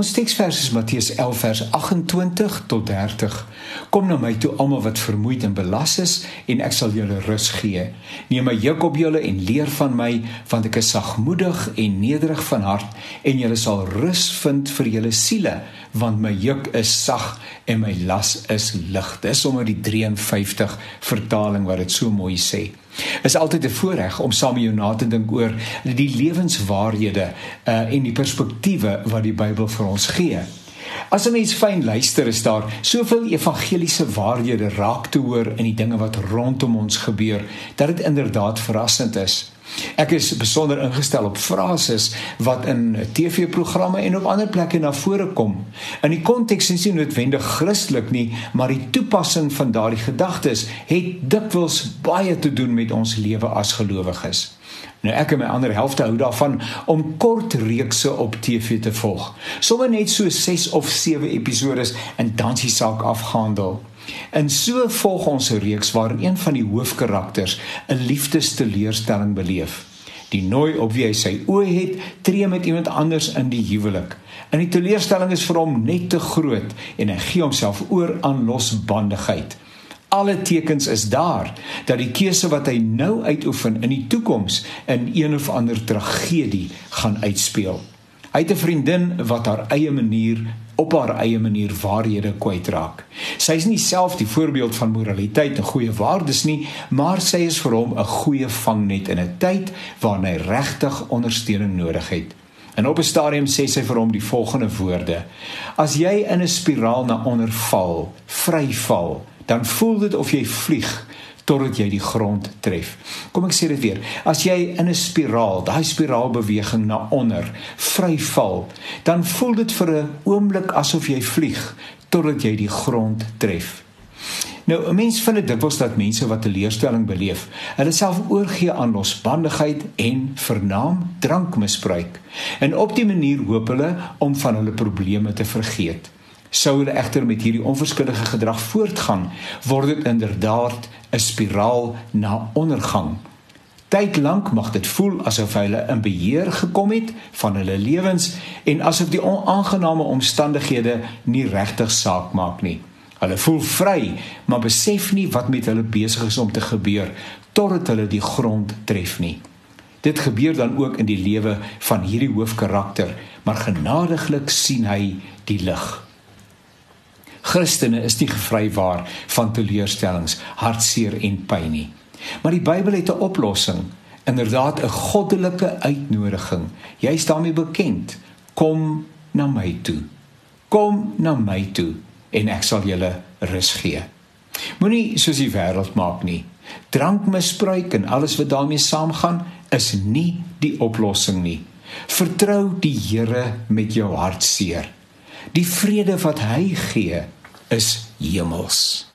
Ons teksvers is Matteus 11 vers 28 tot 30. Kom na my toe almal wat vermoeid en belas is en ek sal julle rus gee. Neem my juk op julle en leer van my want ek is sagmoedig en nederig van hart en julle sal rus vind vir julle siele want my juk is sag en my las is lig. Dis sommer die 53 vertaling wat dit so mooi sê is altyd 'n voorreg om saam met jou na te dink oor die lewenswaarhede uh, en die perspektiewe wat die Bybel vir ons gee. As 'n mens fyn luister, is daar soveel evangeliese waarhede raak te hoor in die dinge wat rondom ons gebeur dat dit inderdaad verrassend is. Ek is besonder ingestel op frases wat in TV-programme en op ander plekke na vore kom. In die konteks is nie noodwendig Christelik nie, maar die toepassing van daardie gedagtes het dikwels baie te doen met ons lewe as gelowiges. Nou ek en my ander helfte hou daarvan om kort reekse op TV te volg. Sommige net so 6 of 7 episode en dan is die saak afgehandel. En so volg ons 'n reeks waarin een van die hoofkarakters 'n liefdesteleurstelling beleef. Die nooi op wie hy sy oë het, tree met iemand anders in die huwelik. En die teleurstelling is vir hom net te groot en hy gee homself oor aan losbandigheid. Alle tekens is daar dat die keuse wat hy nou uitoefen in die toekoms in een of ander tragedie gaan uitspeel. Hy het 'n vriendin wat haar eie manier op haar eie manier waarhede kwytraak. Sy is nie self die voorbeeld van moraliteit en goeie waardes nie, maar sy is vir hom 'n goeie vangnet in 'n tyd waarin hy regtig ondersteuning nodig het. En op 'n stadium sê sy vir hom die volgende woorde: As jy in 'n spiraal na onder val, vryval, dan voel dit of jy vlieg totdat jy die grond tref. Kom ek sê dit weer. As jy in 'n spiraal, daai spiraalbeweging na onder, vryval, dan voel dit vir 'n oomblik asof jy vlieg totdat jy die grond tref. Nou, 'n mens vind dit dikwels dat mense wat 'n leerstelling beleef, hulle self oorgee aan losbandigheid en vernaam drankmisbruik. En op dié manier hoop hulle om van hulle probleme te vergeet. Sou hulle egter met hierdie onverskillige gedrag voortgaan, word dit inderdaad 'n spiraal na ondergang. Tyd lank mag dit voel asof hulle in beheer gekom het van hulle lewens en asof die onaangename omstandighede nie regtig saak maak nie. Hulle voel vry, maar besef nie wat met hulle besig is om te gebeur totdat hulle die grond tref nie. Dit gebeur dan ook in die lewe van hierdie hoofkarakter, maar genadiglik sien hy die lig. Christene is nie gevrywaar van teleurstellings, hartseer en pyn nie. Maar die Bybel het 'n oplossing, inderdaad 'n goddelike uitnodiging. Jy is daarmee bekend. Kom na my toe. Kom na my toe en ek sal julle rus gee. Moenie soos die wêreld maak nie. Drankmisbruik en alles wat daarmee saamgaan is nie die oplossing nie. Vertrou die Here met jou hartseer. Die vrede wat hy gee is hemels.